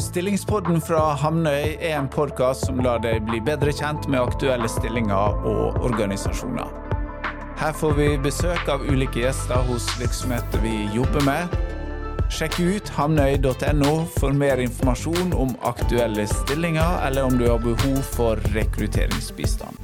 Stillingspodden fra Hamnøy er en podkast som lar deg bli bedre kjent med aktuelle stillinger og organisasjoner. Her får vi besøk av ulike gjester hos virksomheter vi jobber med. Sjekk ut hamnøy.no for mer informasjon om aktuelle stillinger, eller om du har behov for rekrutteringsbistand.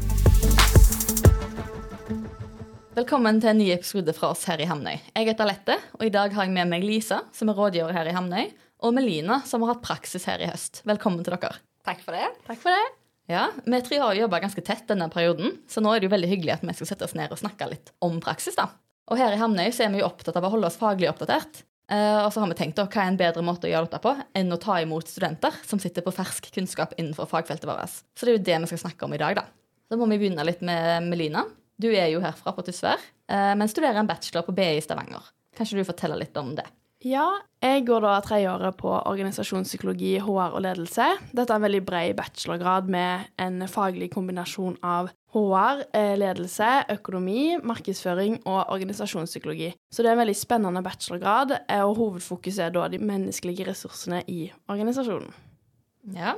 Velkommen til en ny episode fra oss her i Hamnøy. Jeg heter Lette, og i dag har jeg med meg Lisa, som er rådgiver her i Hamnøy, og Melina, som har hatt praksis her i høst. Velkommen til dere. Takk for det. Takk for det. Ja, Vi tre har jobba ganske tett denne perioden, så nå er det jo veldig hyggelig at vi skal sette oss ned og snakke litt om praksis. da. Og her i Hamnøy så er vi jo opptatt av å holde oss faglig oppdatert. Eh, og så har vi tenkt da, hva er en bedre måte å gjøre dette på enn å ta imot studenter som sitter på fersk kunnskap innenfor fagfeltet vårt. Så det er jo det vi skal snakke om i dag, da. Så må vi begynne litt med Melina. Du er jo herfra på Tysvær, eh, men studerer en bachelor på BI i Stavanger. Kanskje du forteller litt om det? Ja, jeg går da tredjeåret på organisasjonspsykologi, HR og ledelse. Dette er en veldig bred bachelorgrad med en faglig kombinasjon av HR, eh, ledelse, økonomi, markedsføring og organisasjonspsykologi. Så det er en veldig spennende bachelorgrad, eh, og hovedfokus er da de menneskelige ressursene i organisasjonen. Ja.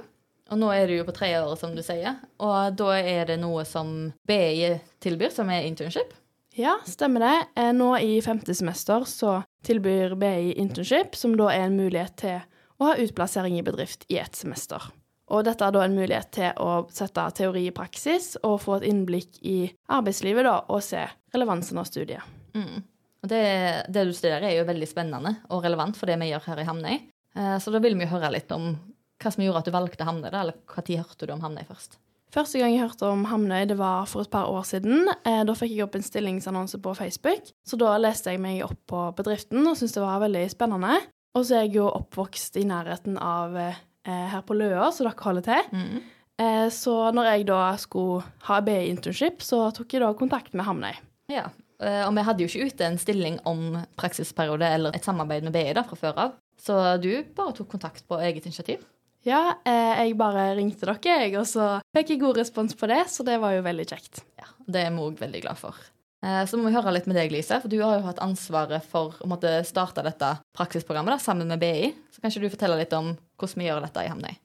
Og nå er du jo på tredjeåret, som du sier. Og da er det noe som BI tilbyr, som er internship. Ja, stemmer det. Eh, Nå i femte semester så tilbyr BI internship, som da er en mulighet til å ha utplassering i bedrift i ett semester. Og dette er da en mulighet til å sette teori i praksis og få et innblikk i arbeidslivet da, og se relevansen av studiet. Mm. Og det, det du studerer, er jo veldig spennende og relevant for det vi gjør her i Hamnøy. Eh, Så da vil vi høre litt om hva som gjorde at du valgte Hamnøy, eller tid hørte du om Hamnøy først? Første gang jeg hørte om Hamnøy, det var for et par år siden. Eh, Da fikk jeg opp en stillingsannonse på Facebook, så da leste jeg meg opp på bedriften og syntes det var veldig spennende. Og så er jeg jo oppvokst i nærheten av eh, her på Løa, så dere holder til. Mm. Eh, Så når jeg da skulle ha BI-internship, så tok jeg da kontakt med Hamnøy. Ja, og vi hadde jo ikke ute en stilling om praksisperiode eller et samarbeid med BI da fra før av. Så du bare tok kontakt på eget initiativ. Ja, eh, jeg bare ringte dere, jeg, og så fikk jeg god respons på det, så det var jo veldig kjekt. Ja, Det er vi òg veldig glad for. Eh, Så må vi høre litt med deg, Lise, for du har jo hatt ansvaret for å starte dette praksisprogrammet da, sammen med BI. Så kanskje du forteller litt om hvordan vi gjør dette i Hamnøy?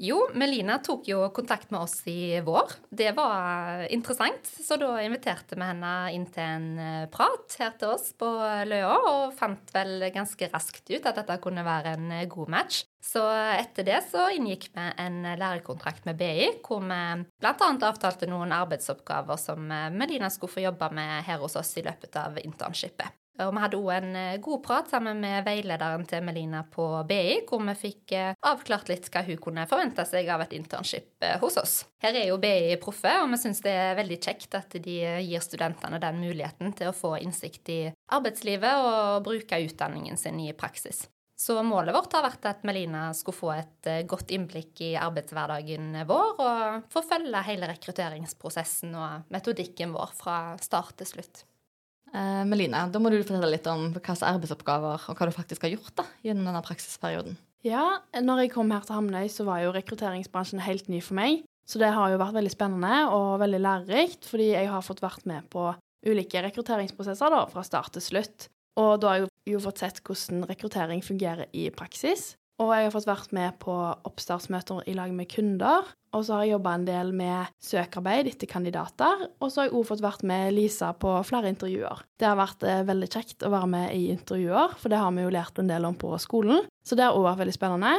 Jo, Melina tok jo kontakt med oss i vår. Det var interessant, så da inviterte vi henne inn til en eh, prat her til oss på Løa, og fant vel ganske raskt ut at dette kunne være en eh, god match. Så etter det så inngikk vi en lærekontrakt med BI, hvor vi bl.a. avtalte noen arbeidsoppgaver som eh, Melina skulle få jobbe med her hos oss i løpet av internshipet. Og vi hadde òg en eh, god prat sammen med veilederen til Melina på BI, hvor vi fikk eh, avklart litt hva hun kunne forvente seg av et internship eh, hos oss. Her er jo BI proffe, og vi syns det er veldig kjekt at de gir studentene den muligheten til å få innsikt i arbeidslivet og bruke utdanningen sin i praksis. Så målet vårt har vært at Melina skulle få et godt innblikk i arbeidshverdagen vår, og få følge hele rekrutteringsprosessen og metodikken vår fra start til slutt. Eh, Melina, da må du fortelle litt om hva slags arbeidsoppgaver og hva du faktisk har gjort da, gjennom denne praksisperioden. Ja, når jeg kom her til Hamnøy, så var jo rekrutteringsbransjen helt ny for meg. Så det har jo vært veldig spennende og veldig lærerikt, fordi jeg har fått vært med på ulike rekrutteringsprosesser da, fra start til slutt. Og da har jeg jo fått sett hvordan rekruttering fungerer i praksis. Og jeg har fått vært med på oppstartsmøter i lag med kunder. Og så har jeg jobba en del med søkarbeid etter kandidater. Og så har jeg òg fått vært med Lisa på flere intervjuer. Det har vært eh, veldig kjekt å være med i intervjuer, for det har vi jo lært en del om på skolen. Så det har òg vært veldig spennende.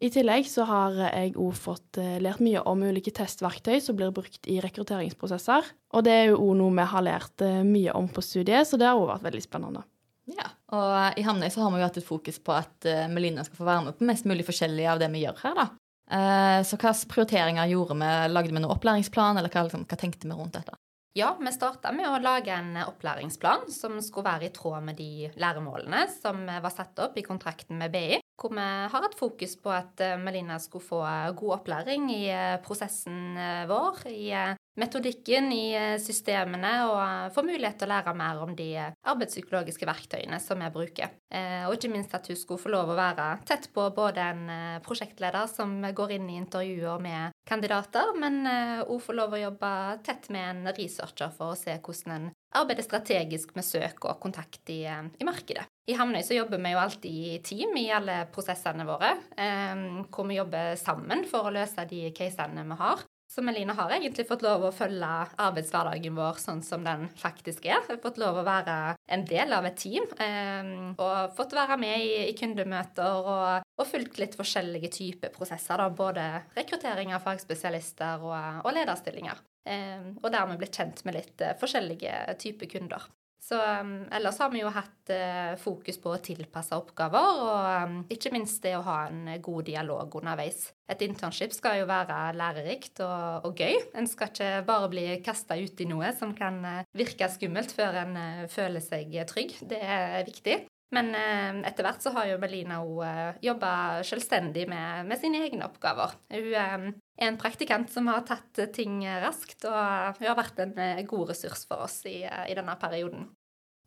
I tillegg så har jeg òg fått eh, lært mye om ulike testverktøy som blir brukt i rekrutteringsprosesser. Og det er jo òg noe vi har lært eh, mye om på studiet, så det har òg vært veldig spennende. Ja, og i Hamnøy så har vi jo hatt et fokus på at eh, Melina skal få være med på mest mulig forskjellig av det vi gjør her, da. Eh, Så hva prioriteringer gjorde vi? Lagde vi noen opplæringsplan, eller hva, liksom, hva tenkte vi rundt dette? Ja, vi starta med å lage en opplæringsplan som skulle være i tråd med de læremålene som var satt opp i kontrakten med BI. Hvor vi har hatt fokus på at eh, Melina skulle få god opplæring i eh, prosessen eh, vår, i eh, metodikken, i eh, systemene, og eh, få mulighet til å lære mer om de eh, arbeidspsykologiske verktøyene som vi bruker. Eh, Og ikke minst at hun skulle få lov å være tett på både en eh, prosjektleder som går inn i intervjuer med kandidater, men òg få lov å jobbe tett med en researcher for å se hvordan en arbeide strategisk med søk og kontakt i, i markedet. I Hamnøy så jobber vi jo alltid i team i alle prosessene våre, eh, hvor vi jobber sammen for å løse de casene vi har. Så Melina har egentlig fått lov å følge arbeidshverdagen vår sånn som den faktisk er. Har fått lov å være en del av et team. Eh, og fått være med i, i kundemøter og, og, fulgt litt forskjellige typer prosesser. Da, både rekruttering av fagspesialister og, og lederstillinger. Eh, og dermed blitt kjent med litt eh, forskjellige typer kunder. Så um, ellers har vi jo hatt uh, fokus på å tilpasse oppgaver, og um, ikke minst det å ha en god dialog underveis. Et internship skal jo være lærerikt og, og gøy. En skal ikke bare bli kasta ut i noe som kan uh, virke skummelt før en føler seg trygg. Det er viktig. Men etter hvert så har jo Melina òg jobba selvstendig med, med, sine egne oppgaver. Hun en praktikant som har tatt ting raskt, og hun har vært en god ressurs for oss i, i denne perioden.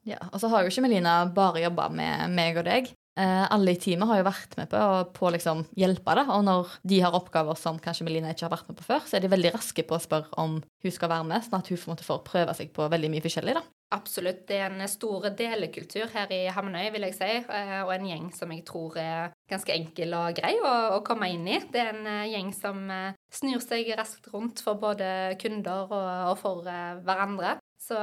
Ja, og så har jo ikke Melina bare jobba med meg og deg. Eh, alle i teamet har jo vært med på å liksom hjelpe det. Og når de har oppgaver som kanskje Melina ikke har vært med på før, så er de veldig raske på å spørre om hun skal være med, sånn at hun får, får prøve seg på veldig mye forskjellig. da. Absolutt. Det er en stor delekultur her i Hamnøy, vil jeg si. Eh, og en gjeng som jeg tror er ganske enkel og grei å, å komme inn i. Det er en eh, gjeng som eh, snur seg raskt rundt for både kunder og, og for hverandre. Så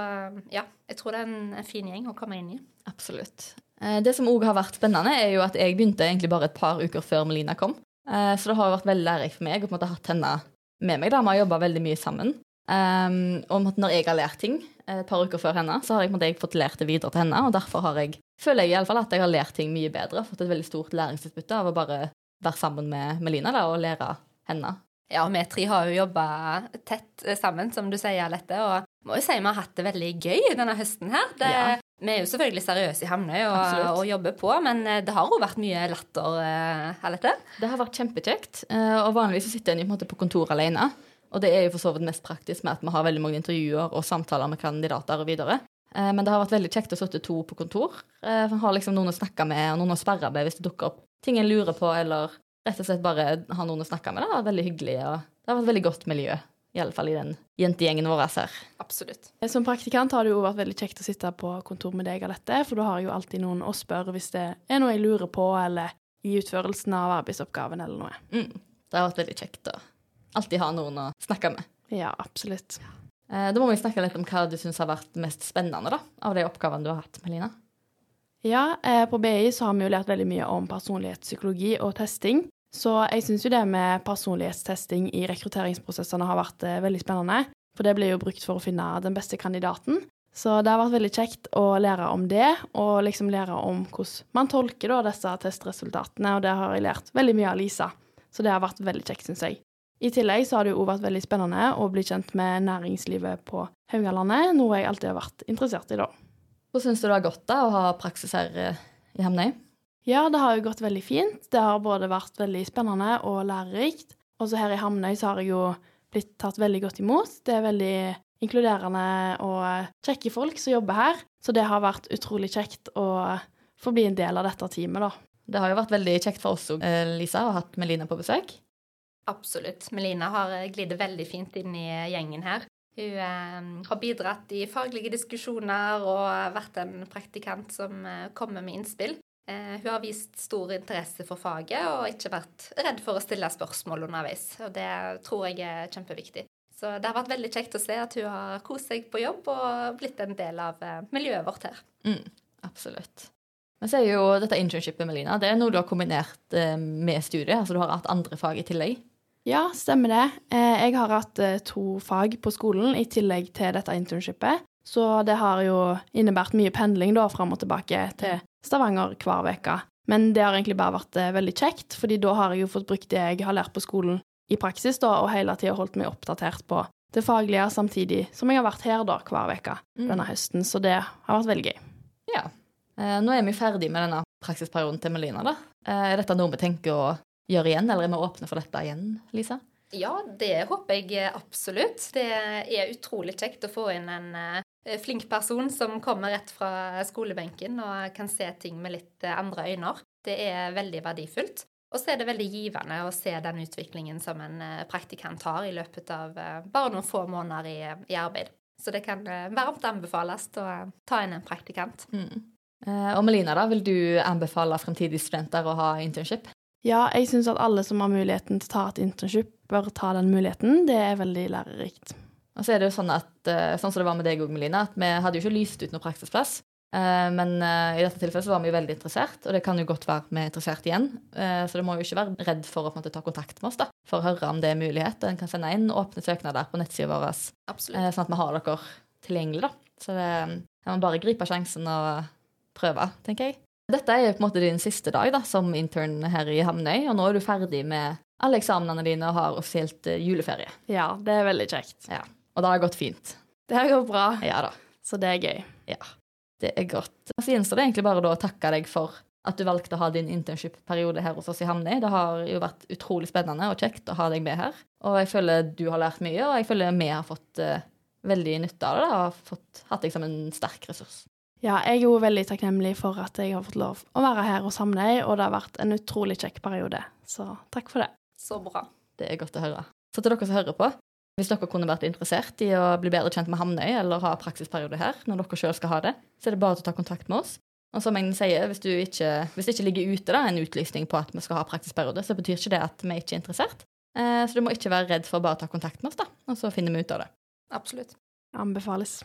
ja, jeg tror det er en fin gjeng å komme inn i. Absolutt. Eh, det som òg har vært spennende, er jo at jeg begynte egentlig bare et par uker før Melina kom. Eh, så det har vært veldig lærerikt for meg å på en måte hatt henne med meg. da, Vi har jobba veldig mye sammen. Um, og når jeg har lært ting et par uker før henne, så har jeg, på en jeg fått lært det videre til henne. Og derfor har jeg, føler jeg i alle fall at jeg har lært ting mye bedre. Fått et veldig stort læringsutbytte av å bare være sammen med Melina da, og lære henne. Ja, vi tre har jo jobba tett sammen, som du sier, Alette. Og må jo si vi har hatt det veldig gøy denne høsten her. Det, ja. Vi er jo selvfølgelig seriøse i Hamnøy og, og, jobber på, men eh, det har jo vært mye latter, eh, Alette? Det har vært kjempekjekt. Eh, og vanligvis sitter en på, på kontor alene. Og det er jo for så vidt mest praktisk med at vi har veldig mange intervjuer og samtaler med kandidater og videre. Men det har vært veldig kjekt å sitte to på kontor. Ha har liksom noen å snakke med og noen å sperre med hvis det dukker opp ting en lurer på, eller rett og slett bare ha noen å snakke med. Det har vært veldig hyggelig, og det har vært veldig godt miljø. Iallfall i den jentegjengen vår her. Absolutt. Som praktikant har det jo vært veldig kjekt å sitte på kontor med deg, Alette, for da har jeg jo alltid noen å spørre hvis det er noe jeg lurer på, eller i utførelsen av arbeidsoppgaven eller noe. Mm. Det har vært veldig kjekt å alltid ha noen å snakke med. Ja, absolutt. Eh, da må vi snakke litt om hva du syns har vært mest spennende da, av de oppgavene du har hatt, Melina. Ja, eh, på BI så har vi jo lært veldig mye om personlighetspsykologi og testing. Så jeg syns jo det med personlighetstesting i rekrutteringsprosessene har vært eh, veldig spennende. For det blir jo brukt for å finne den beste kandidaten. Så det har vært veldig kjekt å lære om det, og liksom lære om hvordan man tolker da, disse testresultatene. Og det har jeg lært veldig mye av Lisa. Så det har vært veldig kjekt, syns jeg. I tillegg så har det jo vært veldig spennende å bli kjent med næringslivet på Haugalandet, noe jeg alltid har vært interessert i da. Hvordan syns du det har gått da å ha praksis her eh, i Hemnøy? Ja, det har jo gått veldig fint. Det har både vært veldig spennende og lærerikt. Også her i Hamnøy så har jeg jo blitt tatt veldig godt imot. Det er veldig inkluderende og kjekke folk som jobber her. Så det har vært utrolig kjekt å få bli en del av dette teamet, da. Det har jo vært veldig kjekt for oss òg, eh, Lisa, å ha hatt Melina på besøk. Absolutt. Melina har glidd veldig fint inn i gjengen her. Hun eh, har bidratt i faglige diskusjoner og vært en praktikant som eh, kommer med innspill. Eh, hun har vist stor interesse for faget og ikke vært redd for å stille spørsmål underveis. Og det tror jeg er kjempeviktig. Så det har vært veldig kjekt å se at hun har kost seg på jobb og blitt en del av eh, miljøet vårt her. Mm, absolutt. Men så er jo dette internshipet, Melina, det er noe du har kombinert eh, med studiet? Altså du har hatt andre fag i tillegg? Ja, stemmer det. Jeg har hatt to fag på skolen i tillegg til dette internshipet. Så det har jo innebært mye pendling da, fram og tilbake til Stavanger hver uke. Men det har egentlig bare vært eh, veldig kjekt, fordi da har jeg jo fått brukt det jeg har lært på skolen i praksis, da, og hele tida holdt meg oppdatert på det faglige, samtidig som jeg har vært her da hver uke mm. denne høsten. Så det har vært veldig gøy. Ja. Eh, nå er vi ferdig med denne praksisperioden til Melina, da. Eh, er dette noe vi tenker å gjøre igjen, eller er vi åpne for dette igjen, Lisa? Ja, det håper jeg absolutt. Det er utrolig kjekt å få inn en Eh, flink person som kommer rett fra skolebenken og kan se ting med litt eh, andre øyne. Det er veldig verdifullt. Og så er det veldig givende å se den utviklingen som en eh, praktikant har i løpet av bare noen få måneder i, i arbeid. Så det kan varmt anbefales å ta inn en praktikant. Mm. Og Melina, da, vil du anbefale fremtidige studenter å ha internship? Ja, jeg syns at alle som har muligheten til å ta et internship, bør ta den muligheten. Det er veldig lærerikt. Og så er det jo sånn at, eh, sånn som det var med deg òg, Melina, at vi hadde jo ikke lyst ut noen praksisplass. Eh, Men eh, i dette tilfellet så var vi jo veldig interessert, og det kan jo godt være vi er interessert igjen. Eh, Så du må jo ikke være redd for å på en måte, ta kontakt med oss da, for å høre om det er mulighet. En kan sende inn åpne søknader på nettsida vår, Absolutt. sånn at vi har dere tilgjengelig. da. Så det, jeg må bare gripe sjansen og prøve, tenker jeg. Dette er på en måte din siste dag da, som intern her i Hamnøy, og nå er du ferdig med alle eksamenene dine og har offisielt eh, juleferie. Ja, det er veldig kjekt. Ja. Og det har gått fint. Det har gått bra, Ja da. så det er gøy. Ja, det er godt. Så gjenstår det egentlig bare da å takke deg for at du valgte å ha din internship-periode her hos oss i Hamnøy. Det har jo vært utrolig spennende og kjekt å ha deg med her. Og jeg føler du har lært mye, og jeg føler vi har fått uh, veldig nytte av det. og har fått hatt deg som en sterk ressurs. Ja, jeg er jo veldig takknemlig for at jeg har fått lov å være her hos Hamnøy, og det har vært en utrolig kjekk periode. Så takk for det. Så bra. Det er godt å høre. Så til dere som hører på, hvis dere kunne vært interessert i å bli bedre kjent med Hamnøy eller ha praksisperiode her, når dere sjøl skal ha det, så er det bare å ta kontakt med oss. Og som jeg sier, hvis, du ikke, hvis det ikke ligger ute da, en utlysning på at vi skal ha praksisperiode, så betyr ikke det at vi ikke er interessert. Eh, så du må ikke være redd for å bare ta kontakt med oss, da, og så finner vi ut av det. Absolutt. Anbefales.